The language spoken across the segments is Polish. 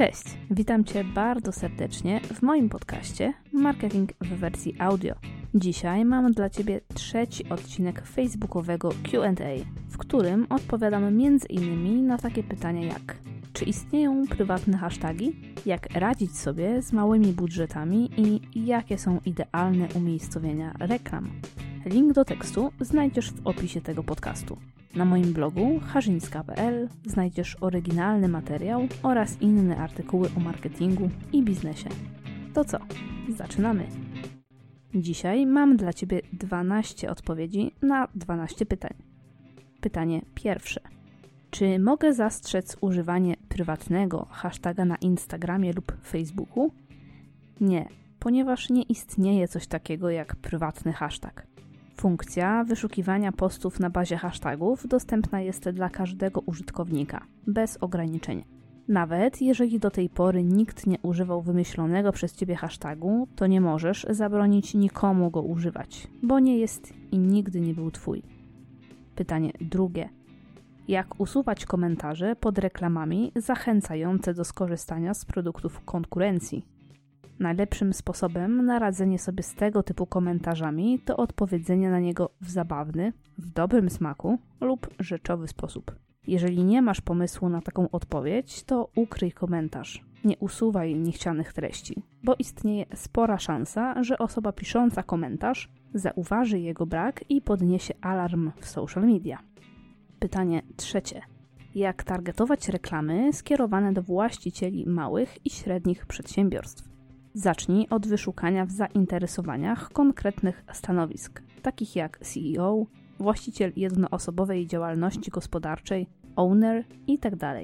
Cześć, witam Cię bardzo serdecznie w moim podcaście Marketing w wersji audio. Dzisiaj mam dla Ciebie trzeci odcinek facebookowego QA, w którym odpowiadam m.in. na takie pytania jak czy istnieją prywatne hasztagi, jak radzić sobie z małymi budżetami i jakie są idealne umiejscowienia reklam. Link do tekstu znajdziesz w opisie tego podcastu. Na moim blogu harzyńska.pl znajdziesz oryginalny materiał oraz inne artykuły o marketingu i biznesie. To co? Zaczynamy! Dzisiaj mam dla Ciebie 12 odpowiedzi na 12 pytań. Pytanie pierwsze. Czy mogę zastrzec używanie prywatnego hashtaga na Instagramie lub Facebooku? Nie, ponieważ nie istnieje coś takiego jak prywatny hashtag. Funkcja wyszukiwania postów na bazie hashtagów dostępna jest dla każdego użytkownika, bez ograniczenia. Nawet jeżeli do tej pory nikt nie używał wymyślonego przez ciebie hashtagu, to nie możesz zabronić nikomu go używać, bo nie jest i nigdy nie był twój. Pytanie drugie. Jak usuwać komentarze pod reklamami zachęcające do skorzystania z produktów konkurencji? Najlepszym sposobem na radzenie sobie z tego typu komentarzami to odpowiedzenie na niego w zabawny, w dobrym smaku lub rzeczowy sposób. Jeżeli nie masz pomysłu na taką odpowiedź, to ukryj komentarz. Nie usuwaj niechcianych treści, bo istnieje spora szansa, że osoba pisząca komentarz zauważy jego brak i podniesie alarm w social media. Pytanie trzecie. Jak targetować reklamy skierowane do właścicieli małych i średnich przedsiębiorstw? Zacznij od wyszukania w zainteresowaniach konkretnych stanowisk, takich jak CEO, właściciel jednoosobowej działalności gospodarczej, owner itd.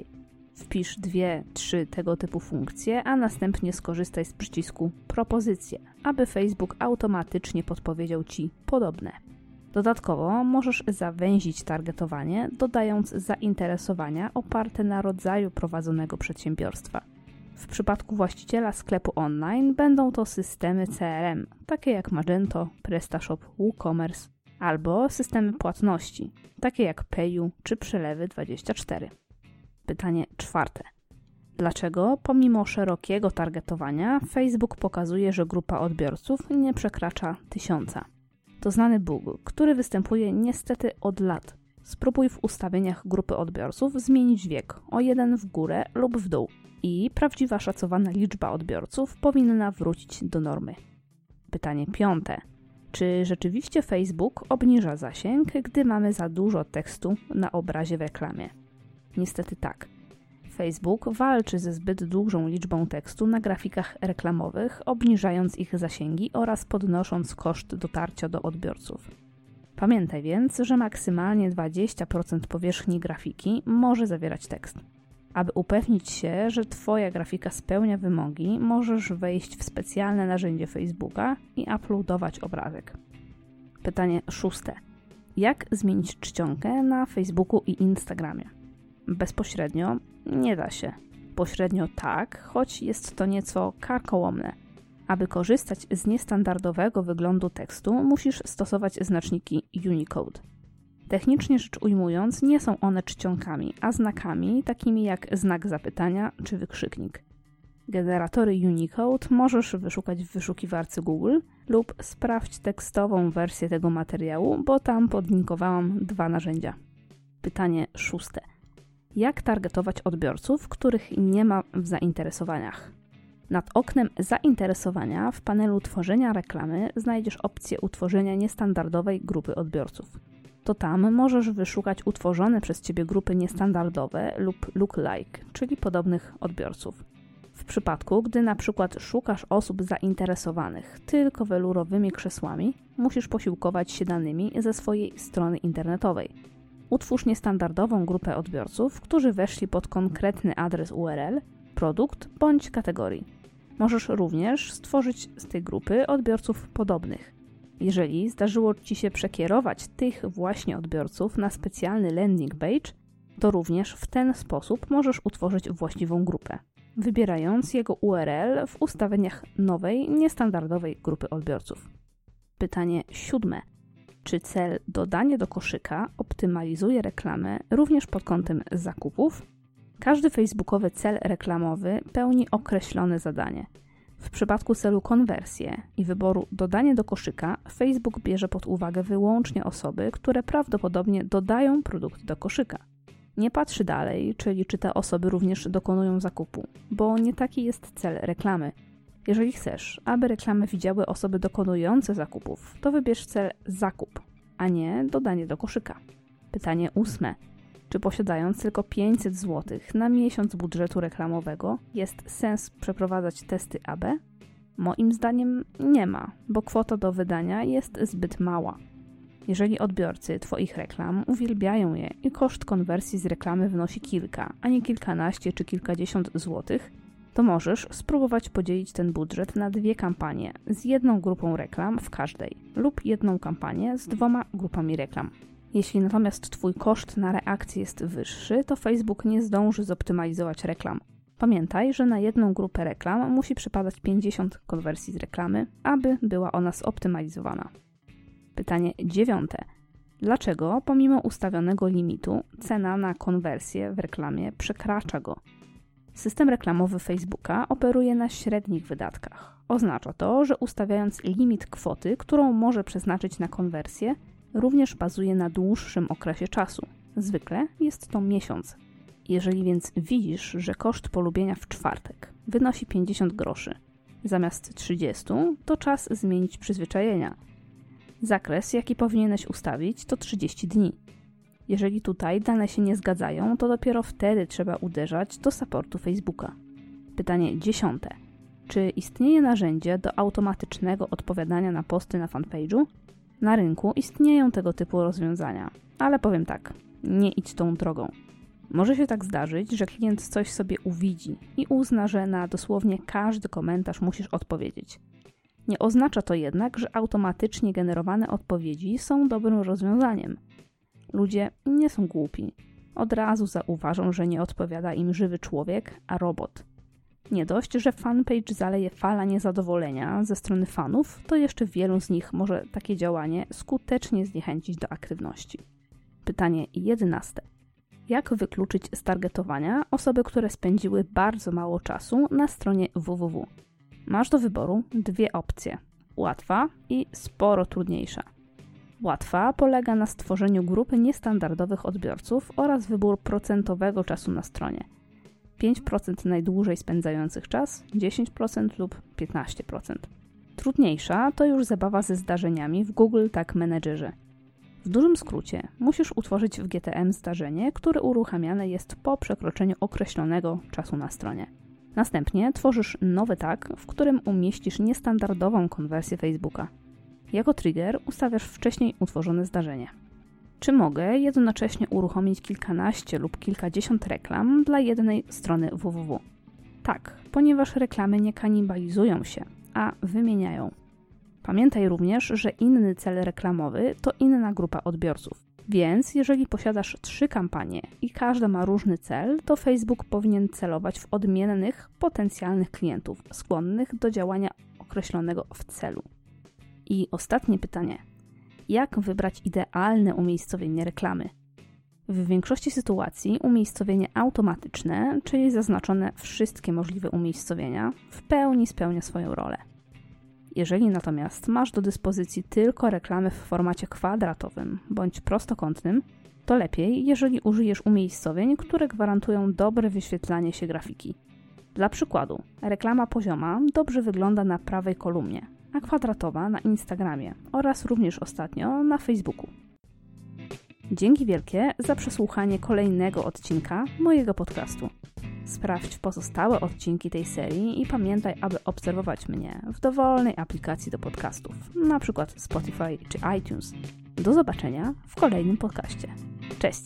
Wpisz dwie, trzy tego typu funkcje, a następnie skorzystaj z przycisku Propozycje, aby Facebook automatycznie podpowiedział Ci podobne. Dodatkowo możesz zawęzić targetowanie, dodając zainteresowania oparte na rodzaju prowadzonego przedsiębiorstwa. W przypadku właściciela sklepu online będą to systemy CRM, takie jak Magento, PrestaShop, WooCommerce, albo systemy płatności, takie jak Payu czy Przelewy24. Pytanie czwarte. Dlaczego, pomimo szerokiego targetowania, Facebook pokazuje, że grupa odbiorców nie przekracza tysiąca? To znany bug, który występuje niestety od lat. Spróbuj w ustawieniach grupy odbiorców zmienić wiek o jeden w górę lub w dół i prawdziwa szacowana liczba odbiorców powinna wrócić do normy. Pytanie piąte. Czy rzeczywiście Facebook obniża zasięg, gdy mamy za dużo tekstu na obrazie w reklamie? Niestety tak. Facebook walczy ze zbyt dużą liczbą tekstu na grafikach reklamowych, obniżając ich zasięgi oraz podnosząc koszt dotarcia do odbiorców. Pamiętaj więc, że maksymalnie 20% powierzchni grafiki może zawierać tekst. Aby upewnić się, że Twoja grafika spełnia wymogi, możesz wejść w specjalne narzędzie Facebooka i uploadować obrazek. Pytanie szóste. Jak zmienić czcionkę na Facebooku i Instagramie? Bezpośrednio nie da się. Pośrednio tak, choć jest to nieco karkołomne. Aby korzystać z niestandardowego wyglądu tekstu, musisz stosować znaczniki Unicode. Technicznie rzecz ujmując, nie są one czcionkami, a znakami takimi jak znak zapytania czy wykrzyknik. Generatory Unicode możesz wyszukać w wyszukiwarce Google lub sprawdź tekstową wersję tego materiału, bo tam podlinkowałam dwa narzędzia. Pytanie szóste. Jak targetować odbiorców, których nie ma w zainteresowaniach? Nad oknem zainteresowania w panelu tworzenia reklamy znajdziesz opcję utworzenia niestandardowej grupy odbiorców to tam możesz wyszukać utworzone przez Ciebie grupy niestandardowe lub lookalike, czyli podobnych odbiorców. W przypadku, gdy na przykład szukasz osób zainteresowanych tylko welurowymi krzesłami, musisz posiłkować się danymi ze swojej strony internetowej. Utwórz niestandardową grupę odbiorców, którzy weszli pod konkretny adres URL, produkt bądź kategorii. Możesz również stworzyć z tej grupy odbiorców podobnych. Jeżeli zdarzyło Ci się przekierować tych właśnie odbiorców na specjalny landing page, to również w ten sposób możesz utworzyć właściwą grupę, wybierając jego URL w ustawieniach nowej, niestandardowej grupy odbiorców. Pytanie siódme. Czy cel dodanie do koszyka optymalizuje reklamę również pod kątem zakupów? Każdy facebookowy cel reklamowy pełni określone zadanie. W przypadku celu konwersję i wyboru dodanie do koszyka, Facebook bierze pod uwagę wyłącznie osoby, które prawdopodobnie dodają produkt do koszyka. Nie patrzy dalej, czyli czy te osoby również dokonują zakupu, bo nie taki jest cel reklamy. Jeżeli chcesz, aby reklamy widziały osoby dokonujące zakupów, to wybierz cel zakup, a nie dodanie do koszyka. Pytanie ósme. Czy posiadając tylko 500 zł na miesiąc budżetu reklamowego jest sens przeprowadzać testy AB? Moim zdaniem nie ma, bo kwota do wydania jest zbyt mała. Jeżeli odbiorcy Twoich reklam uwielbiają je i koszt konwersji z reklamy wynosi kilka, a nie kilkanaście czy kilkadziesiąt złotych, to możesz spróbować podzielić ten budżet na dwie kampanie z jedną grupą reklam w każdej lub jedną kampanię z dwoma grupami reklam. Jeśli natomiast Twój koszt na reakcję jest wyższy, to Facebook nie zdąży zoptymalizować reklam. Pamiętaj, że na jedną grupę reklam musi przypadać 50 konwersji z reklamy, aby była ona zoptymalizowana. Pytanie dziewiąte. Dlaczego pomimo ustawionego limitu cena na konwersję w reklamie przekracza go? System reklamowy Facebooka operuje na średnich wydatkach. Oznacza to, że ustawiając limit kwoty, którą może przeznaczyć na konwersję, również bazuje na dłuższym okresie czasu. Zwykle jest to miesiąc. Jeżeli więc widzisz, że koszt polubienia w czwartek wynosi 50 groszy zamiast 30, to czas zmienić przyzwyczajenia. Zakres, jaki powinieneś ustawić, to 30 dni. Jeżeli tutaj dane się nie zgadzają, to dopiero wtedy trzeba uderzać do supportu Facebooka. Pytanie dziesiąte. Czy istnieje narzędzie do automatycznego odpowiadania na posty na fanpage'u? Na rynku istnieją tego typu rozwiązania, ale powiem tak, nie idź tą drogą. Może się tak zdarzyć, że klient coś sobie uwidzi i uzna, że na dosłownie każdy komentarz musisz odpowiedzieć. Nie oznacza to jednak, że automatycznie generowane odpowiedzi są dobrym rozwiązaniem. Ludzie nie są głupi. Od razu zauważą, że nie odpowiada im żywy człowiek, a robot. Nie dość, że fanpage zaleje fala niezadowolenia ze strony fanów, to jeszcze wielu z nich może takie działanie skutecznie zniechęcić do aktywności. Pytanie 11. Jak wykluczyć z targetowania osoby, które spędziły bardzo mało czasu na stronie www? Masz do wyboru dwie opcje: łatwa i sporo trudniejsza. Łatwa polega na stworzeniu grupy niestandardowych odbiorców oraz wybór procentowego czasu na stronie. 5% najdłużej spędzających czas, 10% lub 15%. Trudniejsza to już zabawa ze zdarzeniami w Google Tag Managerze. W dużym skrócie, musisz utworzyć w GTM zdarzenie, które uruchamiane jest po przekroczeniu określonego czasu na stronie. Następnie tworzysz nowy tag, w którym umieścisz niestandardową konwersję Facebooka. Jako trigger ustawiasz wcześniej utworzone zdarzenie. Czy mogę jednocześnie uruchomić kilkanaście lub kilkadziesiąt reklam dla jednej strony www? Tak, ponieważ reklamy nie kanibalizują się, a wymieniają. Pamiętaj również, że inny cel reklamowy to inna grupa odbiorców. Więc jeżeli posiadasz trzy kampanie i każda ma różny cel, to Facebook powinien celować w odmiennych potencjalnych klientów skłonnych do działania określonego w celu. I ostatnie pytanie. Jak wybrać idealne umiejscowienie reklamy? W większości sytuacji umiejscowienie automatyczne, czyli zaznaczone wszystkie możliwe umiejscowienia, w pełni spełnia swoją rolę. Jeżeli natomiast masz do dyspozycji tylko reklamy w formacie kwadratowym bądź prostokątnym, to lepiej, jeżeli użyjesz umiejscowień, które gwarantują dobre wyświetlanie się grafiki. Dla przykładu, reklama pozioma dobrze wygląda na prawej kolumnie, a kwadratowa na Instagramie oraz również ostatnio na Facebooku. Dzięki wielkie za przesłuchanie kolejnego odcinka mojego podcastu. Sprawdź pozostałe odcinki tej serii i pamiętaj, aby obserwować mnie w dowolnej aplikacji do podcastów, np. Spotify czy iTunes. Do zobaczenia w kolejnym podcaście. Cześć!